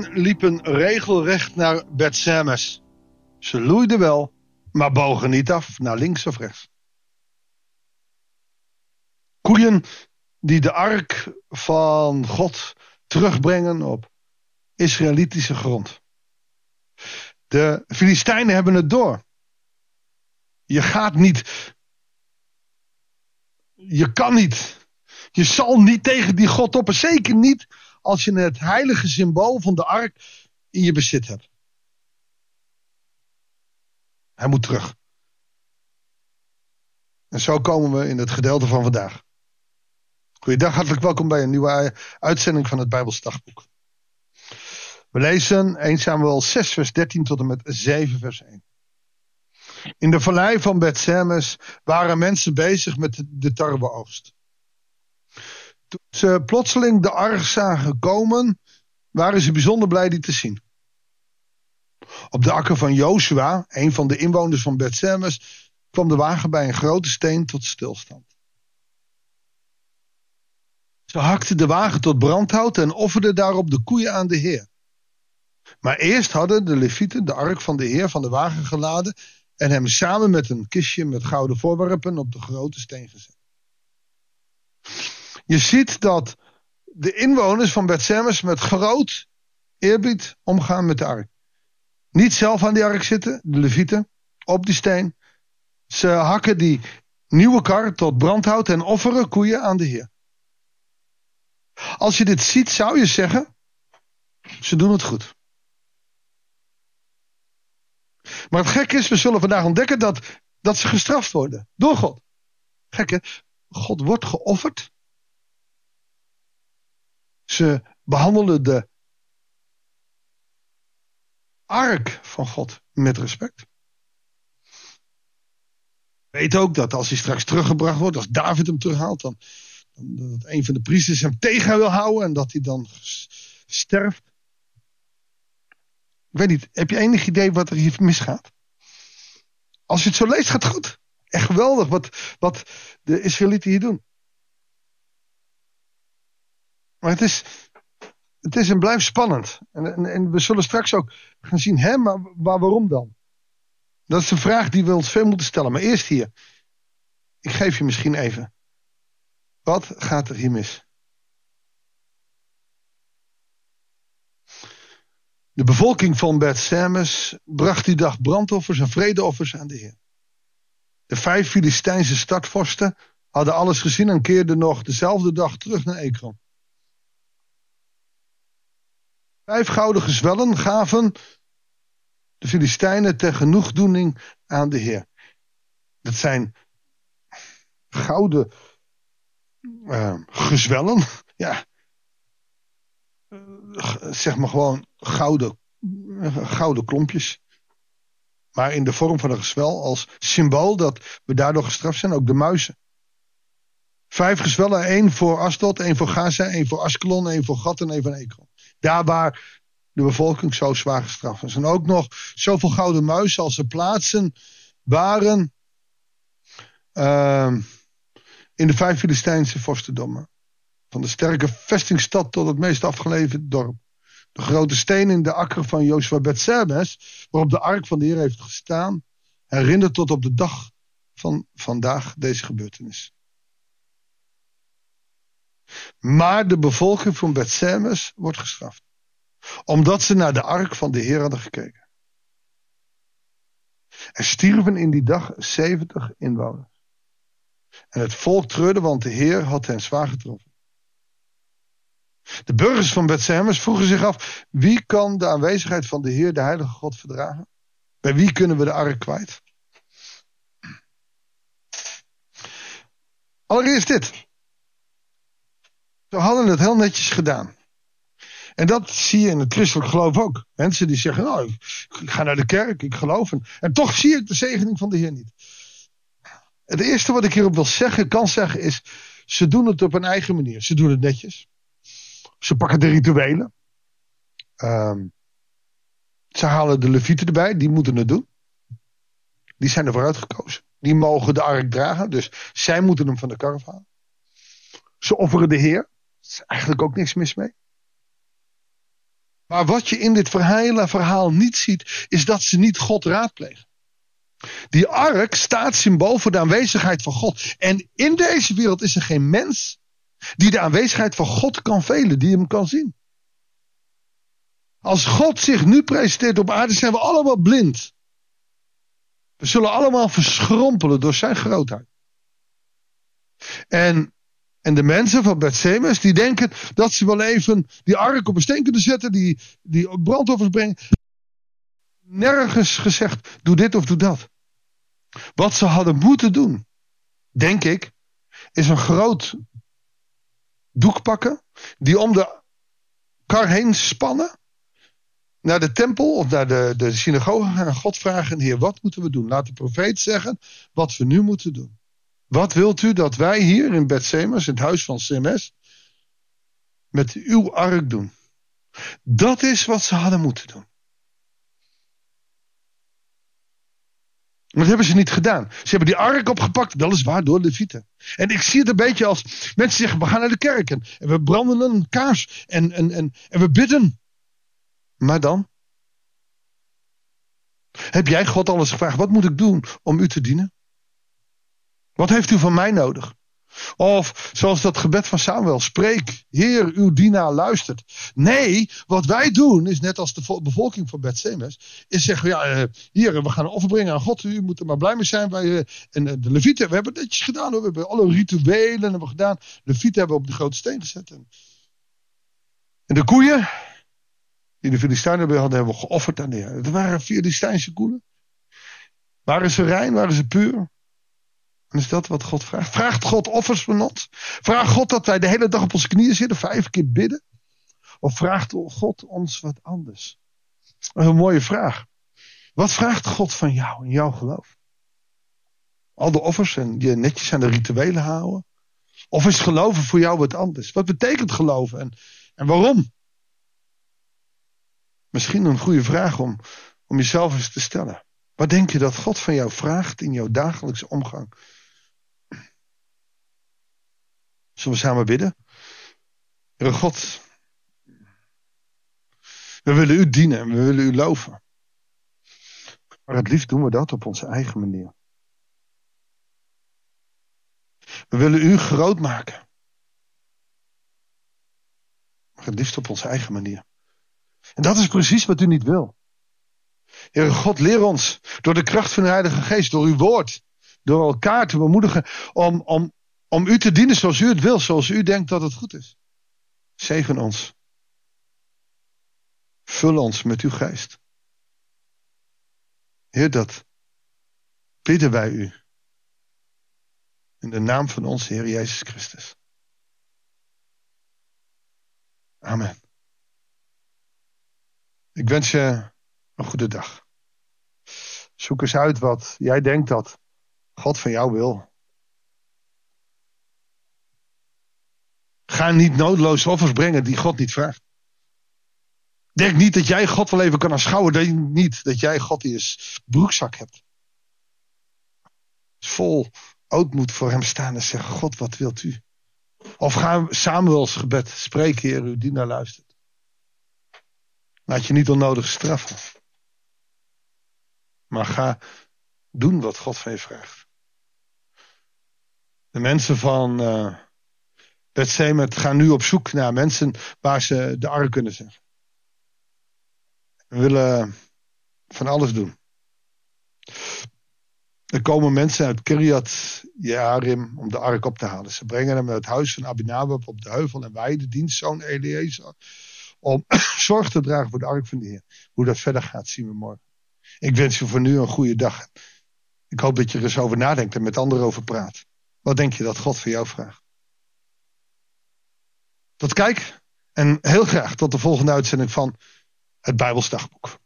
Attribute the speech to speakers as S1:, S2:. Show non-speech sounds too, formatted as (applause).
S1: liepen regelrecht naar Bethsemes. Ze loeiden wel, maar bogen niet af naar links of rechts. Koeien die de ark van God terugbrengen op Israëlitische grond. De Filistijnen hebben het door. Je gaat niet. Je kan niet. Je zal niet tegen die God op. Zeker niet als je het heilige symbool van de ark in je bezit hebt. Hij moet terug. En zo komen we in het gedeelte van vandaag. Goeiedag, hartelijk welkom bij een nieuwe uitzending van het Bijbelsdagboek. We lezen 1 Samuel 6 vers 13 tot en met 7 vers 1. In de vallei van Bethsemes waren mensen bezig met de tarweoogst. Toen ze plotseling de arg zagen komen, waren ze bijzonder blij die te zien. Op de akker van Joshua, een van de inwoners van Bethsemes, kwam de wagen bij een grote steen tot stilstand. Ze hakten de wagen tot brandhout en offerden daarop de koeien aan de Heer. Maar eerst hadden de levieten de ark van de Heer van de wagen geladen en hem samen met een kistje met gouden voorwerpen op de grote steen gezet. Je ziet dat de inwoners van Bethsemes met groot eerbied omgaan met de ark. Niet zelf aan die ark zitten, de levieten, op die steen. Ze hakken die nieuwe kar tot brandhout en offeren koeien aan de Heer. Als je dit ziet, zou je zeggen: ze doen het goed. Maar het gekke is, we zullen vandaag ontdekken dat, dat ze gestraft worden door God. Gekke, God wordt geofferd. Ze behandelen de ark van God met respect. Weet ook dat als hij straks teruggebracht wordt, als David hem terughaalt, dan, dan dat een van de priesters hem tegen wil houden en dat hij dan sterft. Ik weet niet, heb je enig idee wat er hier misgaat? Als je het zo leest, gaat het goed. Echt geweldig wat, wat de Israëlieten hier doen. Maar het is, het is en blijft spannend. En, en, we zullen straks ook gaan zien, hè, maar, waarom dan? Dat is de vraag die we ons veel moeten stellen. Maar eerst hier. Ik geef je misschien even. Wat gaat er hier mis? De bevolking van Beth-Semes bracht die dag brandoffers en vredeoffers aan de Heer. De vijf Filistijnse stadvorsten hadden alles gezien en keerden nog dezelfde dag terug naar Ekron. Vijf gouden gezwellen gaven de Filistijnen ter genoegdoening aan de Heer. Dat zijn gouden uh, gezwellen. Ja, zeg maar gewoon gouden, gouden klompjes. Maar in de vorm van een gezwel als symbool dat we daardoor gestraft zijn, ook de muizen. Vijf gezwellen, één voor Asdod, één voor Gaza, één voor Askelon, één voor Gat en één voor Ekron. Daar waar de bevolking zo zwaar gestraft is. En ook nog zoveel gouden muizen als er plaatsen waren uh, in de vijf Filistijnse vorstendommen. Van de sterke vestingstad tot het meest afgelegen dorp. De grote steen in de akker van Joshua Bethsemes, waarop de ark van de Heer heeft gestaan, herinnert tot op de dag van vandaag deze gebeurtenis. Maar de bevolking van Bethsemes wordt gestraft. Omdat ze naar de ark van de Heer hadden gekeken. Er stierven in die dag 70 inwoners. En het volk treurde, want de Heer had hen zwaar getroffen. De burgers van Bethsemes vroegen zich af: wie kan de aanwezigheid van de Heer, de Heilige God, verdragen? Bij wie kunnen we de ark kwijt? Allereerst dit. Ze hadden het heel netjes gedaan. En dat zie je in het christelijk geloof ook. Mensen die zeggen, nou, ik ga naar de kerk, ik geloof. En, en toch zie ik de zegening van de Heer niet. Het eerste wat ik hierop wil zeggen, kan zeggen, is, ze doen het op een eigen manier. Ze doen het netjes. Ze pakken de rituelen. Um, ze halen de levieten erbij, die moeten het doen. Die zijn er vooruit gekozen. Die mogen de ark dragen, dus zij moeten hem van de kar halen. Ze offeren de Heer. Is eigenlijk ook niks mis mee. Maar wat je in dit hele verhaal niet ziet, is dat ze niet God raadplegen. Die ark staat symbool voor de aanwezigheid van God. En in deze wereld is er geen mens die de aanwezigheid van God kan velen, die hem kan zien. Als God zich nu presenteert op aarde, zijn we allemaal blind. We zullen allemaal verschrompelen door zijn grootheid. En, en de mensen van Bethsemes, die denken dat ze wel even die ark op een steen kunnen zetten, die, die brandoffers brengen. Nergens gezegd, doe dit of doe dat. Wat ze hadden moeten doen, denk ik, is een groot doek pakken, die om de kar heen spannen, naar de tempel of naar de, de synagoge gaan God vragen, Heer, wat moeten we doen? Laat de profeet zeggen wat we nu moeten doen. Wat wilt u dat wij hier in Bethsemes, in het huis van CMS, met uw ark doen? Dat is wat ze hadden moeten doen. Maar dat hebben ze niet gedaan. Ze hebben die ark opgepakt, weliswaar door Levieten. En ik zie het een beetje als mensen zeggen: we gaan naar de kerk en, we branden een kaars en, en, en, en we bidden. Maar dan? Heb jij God alles gevraagd? Wat moet ik doen om u te dienen? Wat heeft u van mij nodig? Of zoals dat gebed van Samuel, spreek, Heer, uw dienaar luistert. Nee, wat wij doen is net als de bevolking van Bethsemes, is zeggen, ja, uh, hier, we gaan een offer brengen aan God, u moet er maar blij mee zijn. Wij, uh, en uh, de Levieten, we hebben netjes gedaan, we hebben alle rituelen hebben gedaan. De Levieten hebben op de grote steen gezet. En, en de koeien, die de Filistijnen hadden, hebben we geofferd aan de Heer. Het waren Filistijnse koeien. Waren ze rein, waren ze puur? En is dat wat God vraagt? Vraagt God offers van ons? Vraagt God dat wij de hele dag op onze knieën zitten, vijf keer bidden? Of vraagt God ons wat anders? Een mooie vraag. Wat vraagt God van jou in jouw geloof? Al de offers en je netjes aan de rituelen houden? Of is geloven voor jou wat anders? Wat betekent geloven en, en waarom? Misschien een goede vraag om, om jezelf eens te stellen. Wat denk je dat God van jou vraagt in jouw dagelijkse omgang Zullen we samen bidden? Heere God, we willen u dienen en we willen u loven. Maar het liefst doen we dat op onze eigen manier. We willen u groot maken. Maar het liefst op onze eigen manier. En dat is precies wat u niet wil. Heere God, leer ons door de kracht van de Heilige Geest, door uw woord, door elkaar te bemoedigen om, om, om u te dienen zoals u het wil, zoals u denkt dat het goed is. Zegen ons. Vul ons met uw geest. Heer, dat bidden wij u. In de naam van onze Heer Jezus Christus. Amen. Ik wens je een goede dag. Zoek eens uit wat jij denkt dat God van jou wil. Ga niet noodloos offers brengen die God niet vraagt. Denk niet dat jij God wel even kan aanschouwen. Denk niet dat jij God in je broekzak hebt. Vol ootmoed voor hem staan en zeggen: God, wat wilt u? Of ga Samuels gebed. Spreek, Heer, u die naar luistert. Laat je niet onnodig straffen. Maar ga doen wat God van je vraagt. De mensen van. Uh, Bethsemet gaan nu op zoek naar mensen waar ze de ark kunnen zeggen. We willen van alles doen. Er komen mensen uit Kiryat Jearim om de ark op te halen. Ze brengen hem naar het huis van Abinadab op de heuvel en wij, de dienstzoon Eliezer, om (coughs) zorg te dragen voor de ark van de Heer. Hoe dat verder gaat, zien we morgen. Ik wens je voor nu een goede dag. Ik hoop dat je er eens over nadenkt en met anderen over praat. Wat denk je dat God voor jou vraagt? Tot kijk en heel graag tot de volgende uitzending van het Bijbelsdagboek.